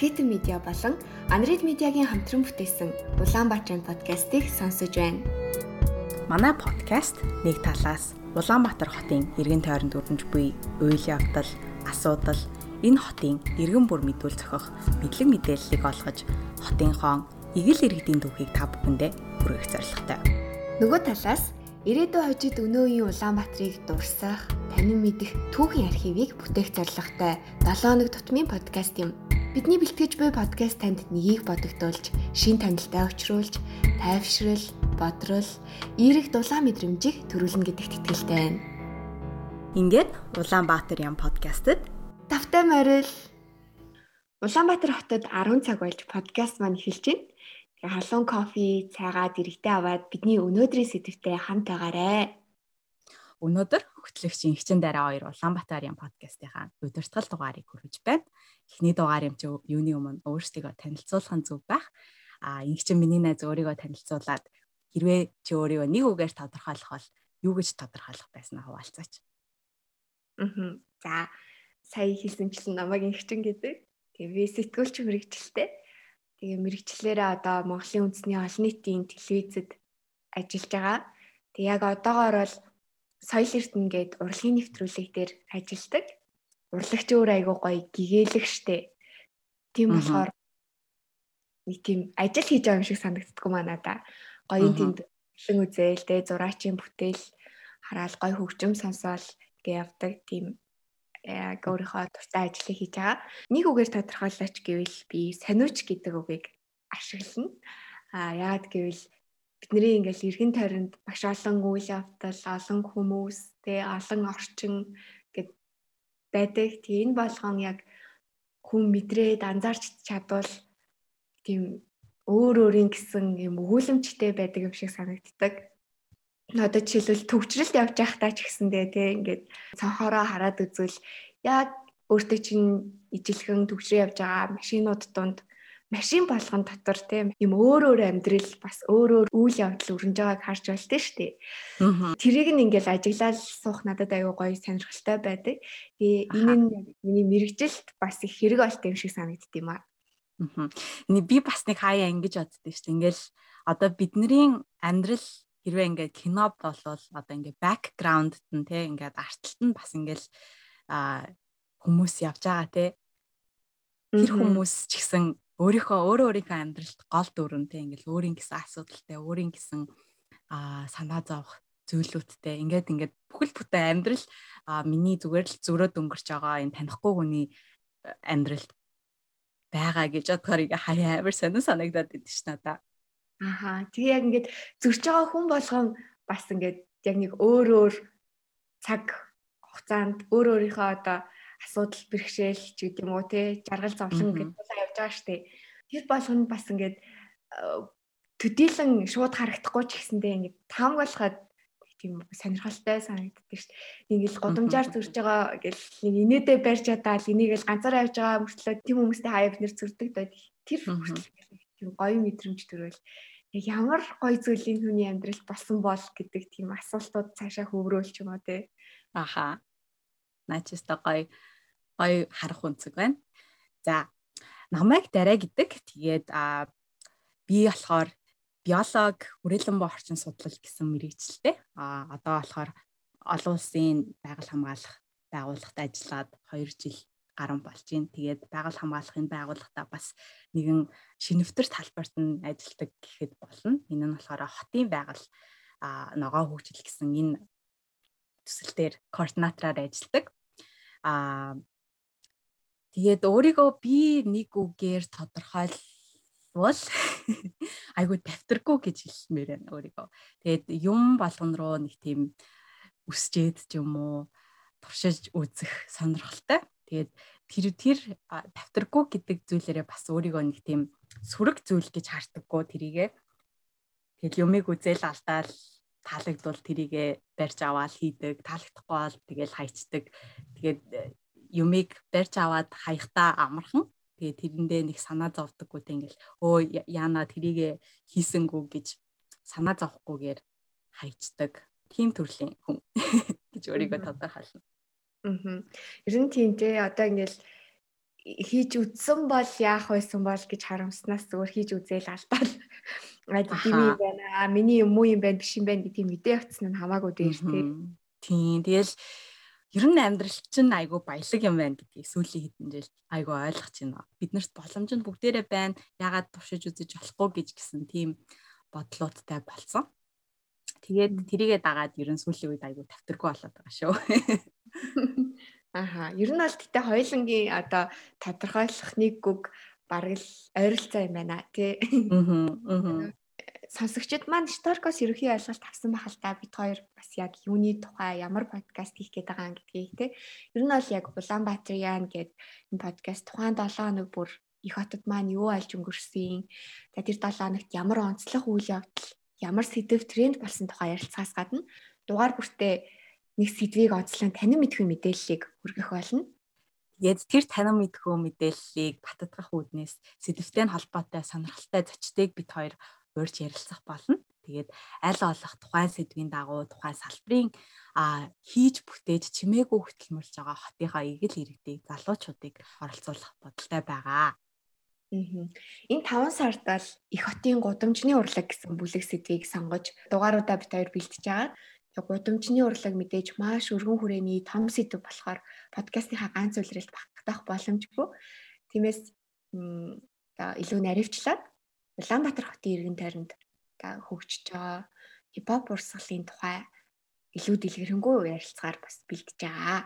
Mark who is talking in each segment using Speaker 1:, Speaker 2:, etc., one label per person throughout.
Speaker 1: Хитэн медиа болон Анрид медиагийн хамтран бүтээсэн Улаанбаатарын подкастыг сонсож байна.
Speaker 2: Манай подкаст нэг талаас Улаанбаатар хотын иргэн тойронд өрнөж буй үйл явдал, асуудал, энэ хотын иргэн бүр мэдүүл зохих мэдлэг мэдээллийг олгож хотынхон игэл иргэдийн түүхийг та бүхэндээ хүргэх зорилготой.
Speaker 1: Нөгөө талаас ирээдүйн хожид өнөө үеийн Улаанбаатарыг дурсах, танин мэдэх түүхийн архивыг бүтээх зорилготой 7 хоног тутмын подкаст юм. Бидний бэлтгэж буй подкаст танд нэгийг бодогдуулж, шин танилтаа өчрүүлж, тайвшрал, бодрол, эерэг дулаан мэдрэмжийг төрүүлнэ гэдэгт итгэлтэй байна.
Speaker 2: Ингээд Улаанбаатар ям подкастт
Speaker 1: тавтай морил Улаанбаатар хотод 10 цаг болж подкаст маань эхэлж байна. Тэгээ халуун кофе, цайгаа дэрэгтэй аваад бидний өнөөдрийн сэдвтэй хамт байгаарэ.
Speaker 2: Өнөөдөр хөтлөгчийн хичэн дараа хоёр Улаанбаатар ям подкастынхаа удирдгал дугаарыг хүргэж байна. Эхний дугаар юм чи юуны өмнө өөрсдийгөө танилцуулах нь зөв байх. А ингэ чи миний найз өөрийгөө танилцуулаад хэрвээ чи өөрийгөө нэг үгээр тодорхойлох бол юу гэж тодорхойлох байснаа хуваалцаач.
Speaker 1: Аа. За сая хэлсэнчлэн намайг ингэчин гэдэг. Тэгээ би сэтгүүлч мэрэгчлээ Тэгээ мэрэгчлэрээ одоо Монголын үндэсний олон нийтийн телевизэд ажиллаж байгаа. Тэг яг одоогоор бол соёл эрдэнэ гээд урлагийн нэвтрүүлэг дээр ажилладаг. Урлагч өөр айгуу гоё гэгээлэг штэ. Тийм болохоор нэг тийм ажил хийж байгаа юм шиг санагддггүй маа надаа. Гоё тэнд хэн үзээл тэ зураачийн бүтээл хараал гоё хөгжим сонсоол тэгээ явдаг тийм яг өөрийнхөө дуртай ажлыг хийж байгаа. Нэг үгээр тодорхойлооч гэвэл би сониуч гэдэг үгийг ашиглана. А яагаад гэвэл бидний ингээл эргэн тойронд маш олон үйл явдал, олон хүмүүс, тэ олон орчин гэд байдаг. Тэгээ энэ болгон яг хүн мэдрээд анзаарч чадвал тийм өөр өөрийн гэсэн юм өгүүлэмжтэй байдаг юм шиг санагддаг одоо жишээлбэл төвчрэлд явж байхдаа ч гэсэндээ тий ингээд цонхороо хараад үзвэл яг өөртөө чинь ижилхэн төвчрээ явж байгаа машинууд донд машин болгон дотор тийм юм өөр өөр амьдрал бас өөр өөр үйл явдал өрнөж байгааг харж байна шүү дээ. Тэрийг нь ингээл ажиглал суух надад аюу гоё сонирхолтой байдаг. Тэгээ энэ нь миний мэрэгжилт бас их хэрэг болт юм шиг санагдд юм аа.
Speaker 2: Би бас нэг хаяа ингэж боддөө шүү дээ. Ингээл одоо бидний амьдрал хэрвээ ингээд кино болвол одоо ингээд бэкграунд нь те ингээд артталт нь бас ингээд а хүмүүс явж байгаа те тэр хүмүүс ч гэсэн өөрийнхөө өөрөө өөрийнхөө амьдралд гол дүрэнтэй ингээд өөрийн гэсэн асуудалтай өөрийн гэсэн а санаа зовх зүйлүүдтэй ингээд ингээд бүхэл бүтэн амьдрал миний зүгээр л зөрөөд өнгөрч байгаа энэ танихгүй хүний амьдралд байгаа гэж бодохоор ингээ хаяа амар сонир санагдаад идэв ш надаа.
Speaker 1: Аха. Тэгээ яг ингээд зөрж байгаа хүн болгон бас ингээд яг нэг өөр өөр цаг хугацаанд өөр өөрийнхөө одоо асуудал бэрхшээл ч гэдэг юм уу те жаргал зовлон гэдэг явж байгаа штэ. Тэр болгоно бас ингээд э, төдийлөн шууд харагдахгүй ч гэсэндээ ингээд таамаглахад тийм сонирхолтой санагддаг дээ. Ингээл годамжаар зурж байгаа гэл нэг инээдээ барьж чадаал энийг л ганцаараа явж байгаа мөртлөө тийм хүмүүстэй бид нэр зурдаг доо. Тэр тийм гоё мэдрэмж төрөл ямар гоё зүйлийн хүний амьдралд болсон бол гэдэг тийм асуултууд цаашаа хөврөөлч юм аа тий.
Speaker 2: Аха. Начиста гоё гоё харах үнцэг байна. За намайг дараа гэдэг. Тэгээд би болохоор биолог, хүрээлэн боо орчин судлал гэсэн мэрэгчлээ. А одоо болохоор олон улсын байгаль хамгаалах байгууллагад ажиллаад 2 жил гарan болж байна. Тэгээд байгаль хамгаалахын байгууллагата бас нэгэн шинэвтер талбарт нь ажилладаг гэхэд болно. Энэ нь болохоор хотын байгаль а ногоо хөгжил гэсэн энэ төсөл дээр координатораар ажилладаг. А тэгээд өөрийгөө би нэг үгээр тодорхойлвол айгуу давтаргүй гэж хэлмээр байна өөрийгөө. Тэгээд юм болгон руу нэг тийм өсчээд ч юм уу туршиж үзэх сонирхолтой. Тэгээд тэр тэр давтаргүй гэдэг зүйлээрээ бас өөрийгөө нэг тийм сүрэг зүйл гэж харддаггүй тэрийгэ. Тэгэл юмыг үзэл алдаал таалагдвал тэрийгэ барьж аваад хийдэг, таалагдахгүй бол тэгэл хайчдаг. Тэгээд юмыг барьж аваад хаягтаа амархан. Тэгээд тэрэндээ нэг санаа зовдөггүй тэг ингээл өө яана тэрийгэ хийсэнгүү гэж санаа зовхгүйгээр хайчдаг. Тим төрлийн хүн гэж өөрийгөө тодорхойлно.
Speaker 1: Аа. Ер нь тийм те одоо ингээл хийж үзсэн бол яах байсан бол гэж харамснаас зүгээр хийж үзээл алдаал. Аа тийм юм байна. Миний юм уу юм байна биш юм байна гэдгийг мэдээ явцсан нь хамаагүй дээр тий.
Speaker 2: Тийм. Тэгэл ер нь амьдрал чинь айгүй баялаг юм байна гэдгийг сүүлийн хэдэн жил айгүй ойлгож байна. Биднэрт боломж нь бүгдээрээ байна. Ягаад туршиж үзэж болохгүй гэж гисэн тийм бодлоодтай болсон. Тэгээд тэрийгээ дагаад ер нь сүүлийн үед айгүй тавтаргүй болоод байгаа шүү.
Speaker 1: Аха. Ер нь бол гэтээ хоёулангийн одоо тодорхойлох нэг үг бараг л ойролцоо юм байна тий. Аа. Сонсогчид маань Storkos ерөхийн ойлголт авсан байх л та бид хоёр бас яг юуны тухай ямар подкаст хийх гээд байгаа гэдгийг тий. Ер нь бол яг Улаанбаатар яан гэд энэ подкаст тухайн 7 хоног бүр их хотод маань юу альж өнгөрсөн. За тэр 7 хоногт ямар онцлог үйл явдал, ямар сэдв тренд болсон тухай ярилцахаас гадна дугаар бүртээ нэг сэдвийг онцлон танин мэдхүй мэдээллийг хүргэх болно.
Speaker 2: Тэгээд тэр танин мэдхүү мэдээллийг баттгах үүднээс сэдвтэй холбоотой сонирхолтой зочдыг бид хоёр урьж ярилцах болно. Тэгээд аль болох тухайн сэдвийн дагуу тухайн салбарын а хийж бүтээж чимээгүй хөтөлмөрлж байгаа хотынхаа эгэл иргэдийг залуучуудыг оролцуулах бодолтой байгаа.
Speaker 1: Энэ 5 сард л их хотын гудамжны урлаг гэсэн бүлэг сэдвийг сонгож дугааруудаа бид хоёр бэлтэж байгаа гудамжны урлаг мэдээж маш өргөн хүрээний том сэдв болохоор подкастынхаа ганц үлрэлт багтах боломжгүй. Тиймээс илүү наривчлаад Улаанбаатар хотын иргэн тойронд хөгжиж байгаа хипхоп урсгалын тухай илүү дэлгэрэнгүй ярилцгаар бас бэлдэж байгаа.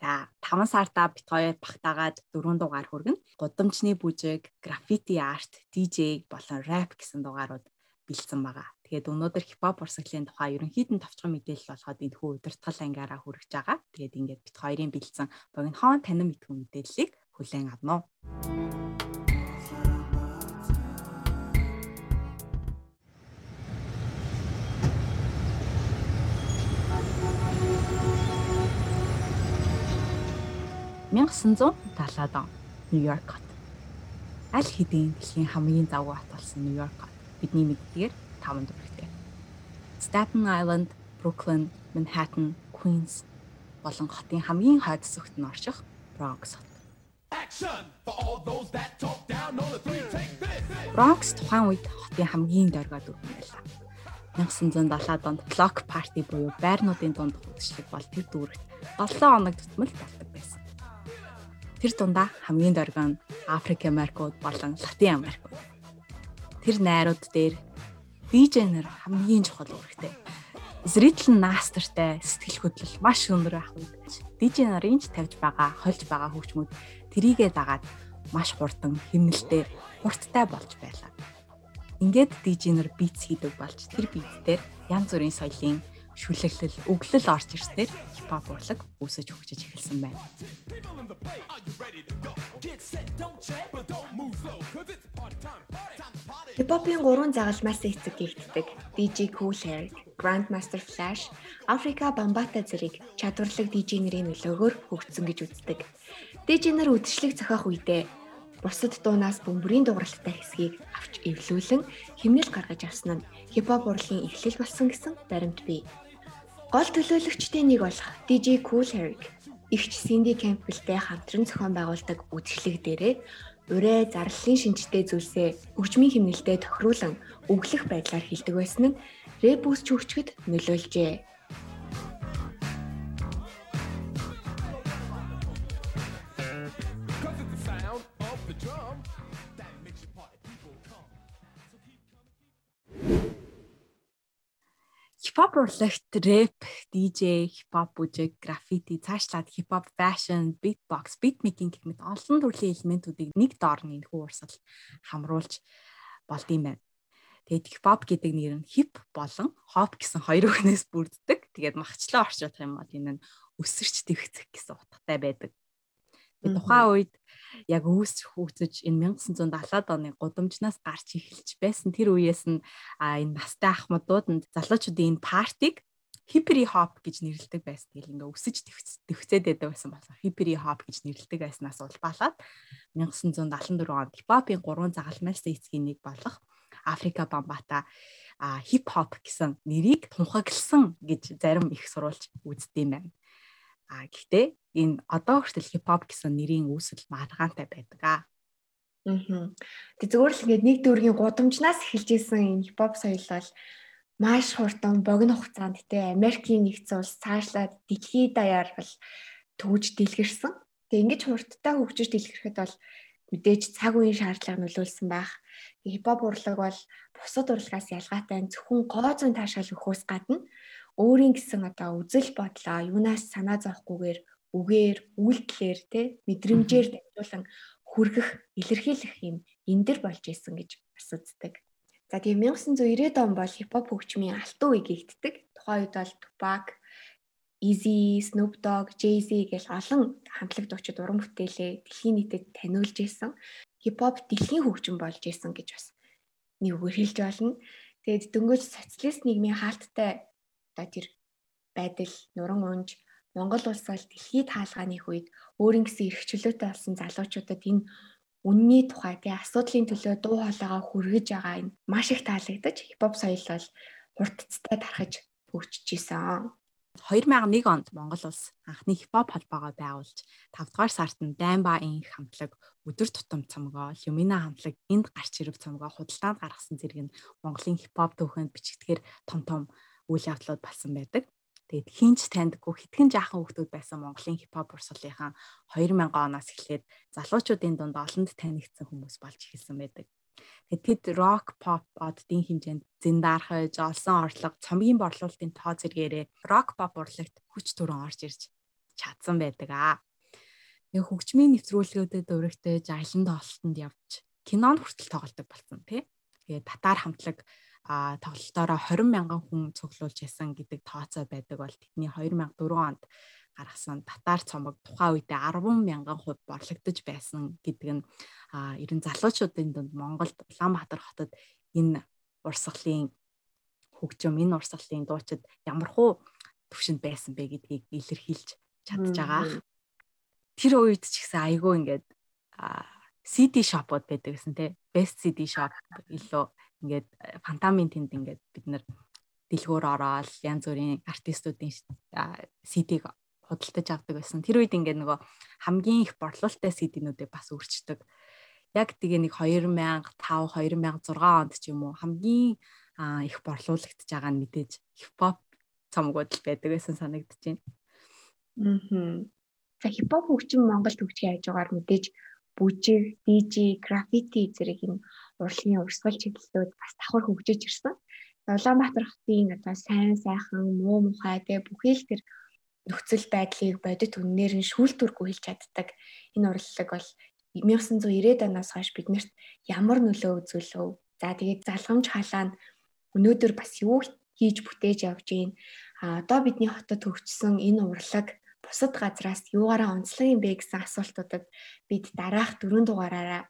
Speaker 2: За 5 сартаа бит хоёр багтаагаад 4 дугаар хүргэн. Гудамжны бүжиг, граффити арт, DJ болон рэп гэсэн дугаарууд бэлдсэн байгаа. Тэгээд өнөөдөр хипхоп урсгалын тухай ерөнхийдөө товчхон мэдээлэл болгоод энэ хүү удирдгал ангиараа хүргэж байгаа. Тэгээд ингээд бит хоёрын бэлдсэн богинохон танин мэдгүй мэдээллийг хүлээн авна уу. Мянгасан он Нью-Йорк хот. Аль хэдийн дэлхийн хамгийн завгүй хот болсон Нью-Йорк хот бидний мэддгээр 5 дүрэгтэй. Staten Island, Brooklyn, Manhattan, Queens болон хотын хамгийн хойд зүгт нь орших Bronx хот. Bronx тухайн үед хотын хамгийн доргой дүрм байлаа. 1970-аад онд Block Party буюу байрнуудын дунд хөдөлгөөлөг бол тэр дүүрэгт 7 хоног тутмал болдог байсан. Тэр дундаа хамгийн доргой нь Африк Америкууд болон Латин Америкууд тэр найрууд дээр нар хамгийн чухал үүрэгтэй. Зритель наастртай сэтгэл хөдлөл маш өндөр байх үед нарын ч тавьж байгаа, хольж байгаа хөгжмүүд трийгээ дагаад маш хурдан хэмнэлтэй хурдтай болж байлаа. Ингээд нар битс хийдэг болж тэр бит дээр янз бүрийн соёлын шүлэглэл, өглөл орж ирснээр хипхоп урлаг үүсэж хөгжиж эхэлсэн байна.
Speaker 1: Хипхопын гурван загалмаас эцэг гихтдэг DJ Cool Herc, Grandmaster Flash, Africa Bambata зэрэг чадварлаг DJ нарын нөлөөгөөр хөгжсөн гэж үздэг. DJ нар үдшилэг зохиох үедээ бусад дуунаас бөмбөрийн дууралттай хэсгийг авч эвлүүлэн химнэл гаргаж авсан нь хипхоп урлагийн эхлэл болсон гэсэн баримт бий. Гол төлөөлөгчдийн нэг болох DJ Cool Herc игч Cindy Campbell-тэй хамтран зохион байгуулдаг үдшилэг дээрээ урэ зарлалын шинжтэй зүйлсээ өвчмийн хэмнэлтэд тохируулан өглөх байдлаар хилдэг байсан нь ребус чүгчгэд нөлөөлжээ.
Speaker 2: Хипхоп урлагт рэп, DJ, хипхоп бүжиг, граффити, цаашлаад хипхоп, fashion, beatbox, beatmaking гэх мэт олон төрлийн элементүүдийг нэг доор нь энэ хүү урсгал хамруулж болд юм байна. Тэгээд хипхоп гэдэг нэр нь хип болон хоп гэсэн хоёр үгнээс бүрддэг. Тэгээд махчлаа орчуулах юм бол энэ нь өсөрч дэвхцэх гэсэн утгатай байдаг. Тухайн үед яг үүсч хөгжиж энэ 1970-аад оны гудамжнаас гарч эхэлж байсан тэр үеэс нь энэ настай ахмадууд нь залуучуудын энэ партиг хипери хоп гэж нэрлэдэг байсан. Тэгэл ингээ өсөж төвцээд байдаг байсан болсон. Хипери хоп гэж нэрлэдэг байснаас улбаалаад 1974 онд хипхопын гурван загалмайлсан эцгийн нэг болох Африка Бамбата а хип хоп гэсэн нэрийг тунхагласан гэж зарим их сурвалж үздэм байна. А гэхдээ энэ одоо хүртэл хипхоп гэсэн нэрийн үүсэл маргаантай байдаг аа.
Speaker 1: Аа. Тэг зөвөр л ингээд нэг дүүргийн гудамжнаас эхэлж исэн энэ хипхоп соёл бол маш хурдан богино хугацаанд те Америкийн нэгдсэн улс цаашлаад дэлхийд даяар бол төвж дэлгэрсэн. Тэг ингэж хурдтай хөгжиж дэлгэрхэд бол мэдээж цаг үеийн шаардлага нөлөөлсөн байх. Хипхоп урлаг бол бусад урлагаас ялгаатай зөвхөн гооцон таашаал өгөхөөс гадна өөрийн гэсэн одоо үзэл бодлоо юунаас санаа зовхгүйгээр үгээр, үйлдэлээр те мэдрэмжээр дамжуулан хүргэх, илэрхийлэх юм эндэр болж исэн гэж бас үздэг. За тийм 1990-ад он бол хипхоп хөгжмийн алтан үе гэгддэг. Тухайн үед бол Tupac, Easy, Snoop Dogg, Jay-Z гэл олон хамтлаг дуучид уран бүтээлээ дэлхийн нийтэд таниулж исэн. Хипхоп дэлхийн хөгжим болж исэн гэж бас нэг үгээр хэлж болно. Тэгээд дөнгөж социалист нийгмийн хаалттай одоо тэр байдал нуран унж Монгол улс бол дэлхийд хаалганых үед өөрийн гэсэн эрх чөлөөтэй болсон залуучуудад энэ үнний тухай тий асуудлын төлөө дуу хоолойгоо хүргэж байгаа энэ маш их таалагдаж хипхоп соёл бол хурдцтай тархаж хөгжиж исэн.
Speaker 2: 2001 онд Монгол улс анхны хипхоп холбоогоо байгуулж 5 дугаар сард нь Даймба инх хамтлаг өдөр тутам цомгоо, Lumina хамтлаг энд гарч ирв цомгоо худалдаанд гаргасан зэрэг нь Монголын хипхоп төвхөнд бичигдэхээр том том үйл явдлууд болсон байдаг. Тэгээд хинч таньдаггүй хитгэн жаахан хүмүүс байсан Монголын хипхоп урсгалынхан 2000 оноос эхлээд залуучуудын дунд олонд танигдсан хүмүүс болж эхэлсэн байдаг. Тэгээд тэд рок, pop оддын хэмжээнд зэндархаж, олсон орлого, цомгийн борлуулалтын тоо зэрэгээрээ рок, pop урлагт хүч төрөн орж ирж чадсан байдаг аа. Нэг хөгжмийн нэвтрүүлгүүдэд өргөтөж, аялан тоглолтод явж, кинонд хүртэл тоглолдог болсон тий. Тэгээд татар хамтлаг а тоглолтоороо 20 мянган хүн цуглуулж ясан гэдэг тооцоо байдаг бол тэдний 2004 онд гаргасан татар цомог тухайн үедээ 10 мянган хувь борлогдож байсан гэдэг нь ерэн залуучуудын дунд Монголд Улаанбаатар хотод энэ урсгалын хөгжим энэ урсгалын дуучид ямар хуу төвшөнд байсан бэ гэдгийг илэрхийлж чадж байгаа. Тэр үед ч гэсэн айгүй ингээд CD shop-ууд байдаг гэсэн тий. Best CD shop илүү ингээд э, фантамын тэнд ингээд бид нар дэлгүүр ороод янз бүрийн артистуудын CD-г худалдаж авдаг байсан. Тэр үед ингээд нөгөө хамгийн их борлуулалттай CD-нүүдийг бас өрчдөг. Яг тэгээ нэг 2005 2006 онд ч юм уу хамгийн их борлуулагдж байгаа нь мэдээж хипхоп цомгууд л байдаг гэсэн санагдаж байна.
Speaker 1: Аа. За хипхоп хөгжим Монголд хөгжих яаж байгаагаар мэдээж бүжиг, DJ, граффити зэрэг юм урлагийн урсгал чиглэлүүд бас давхар хөгжиж ирсэн. Улаанбаатар хотын одоо сайн сайхан муу мухай тэгээ бүхий л тэр нөхцөл байдлыг бодит үннээр нь шүүлтүргүй хэлж чаддаг. Энэ урлаг бол 1990-ад оноос хойш биднэрт ямар нөлөө үзүүлв. За тэгээд залгамж халаа нь өнөөдөр бас юу хийж бүтээж явж гин. А одоо бидний хотод хөгжсөн энэ урлаг бусад газраас юугаараа онцлог юм бэ гэсэн асуултуудад бид дараах дөрөв дугаараараа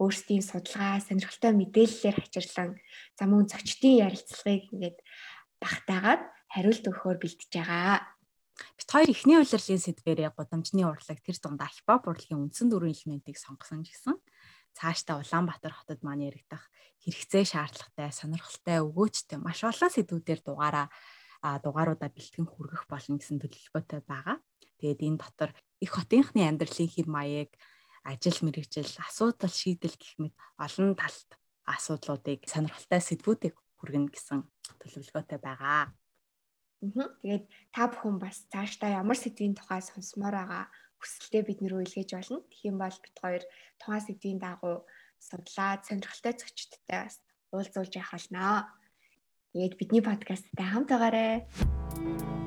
Speaker 1: өөрсдийн судалгаа, сонирхолтой мэдээллээр хачирлан за мөн зочдын ярилцлагыг ингээд багтаагаад хариулт өгөхөөр бэлтэж байгаа.
Speaker 2: Бид хоёр эхний улирлын сэдвэрээ гудамжны урлаг тэр дундаа хипхоп урлагийн үндсэн дөрвөн элементийг сонгосон гэсэн. Цаашдаа Улаанбаатар хотод маань яригдах хэрэгцээ шаардлагатай, сонирхолтой, өгөөчтэй маш олон сэдвүүдээр дугаараа дугааруудаа бэлтгэн хүргэх болно гэсэн төлөвлөгөөтэй байгаа. Тэгээд энэ дотор их хотынхны амьдралын хэв маяг, ажил мэргэжил, асуудал шийдэл гэх мэт олон талт асуудлуудыг сонирхолтой сэдвүүдийг хүргэнэ гэсэн төлөвлөгөөтэй байгаа.
Speaker 1: Тэгээд та бүхэн бас цаашдаа ямар сэдвийн тухай сонсомоор байгаа хүсэлтэд бид нэр үйлгээж болно. Юм бол бид хоёр тухайн сэдвийн дагуу судлаад сонирхолтой зочдтой бас уулзуулж явах болно. Тэгээд бидний подкасттай хамт байгаарай.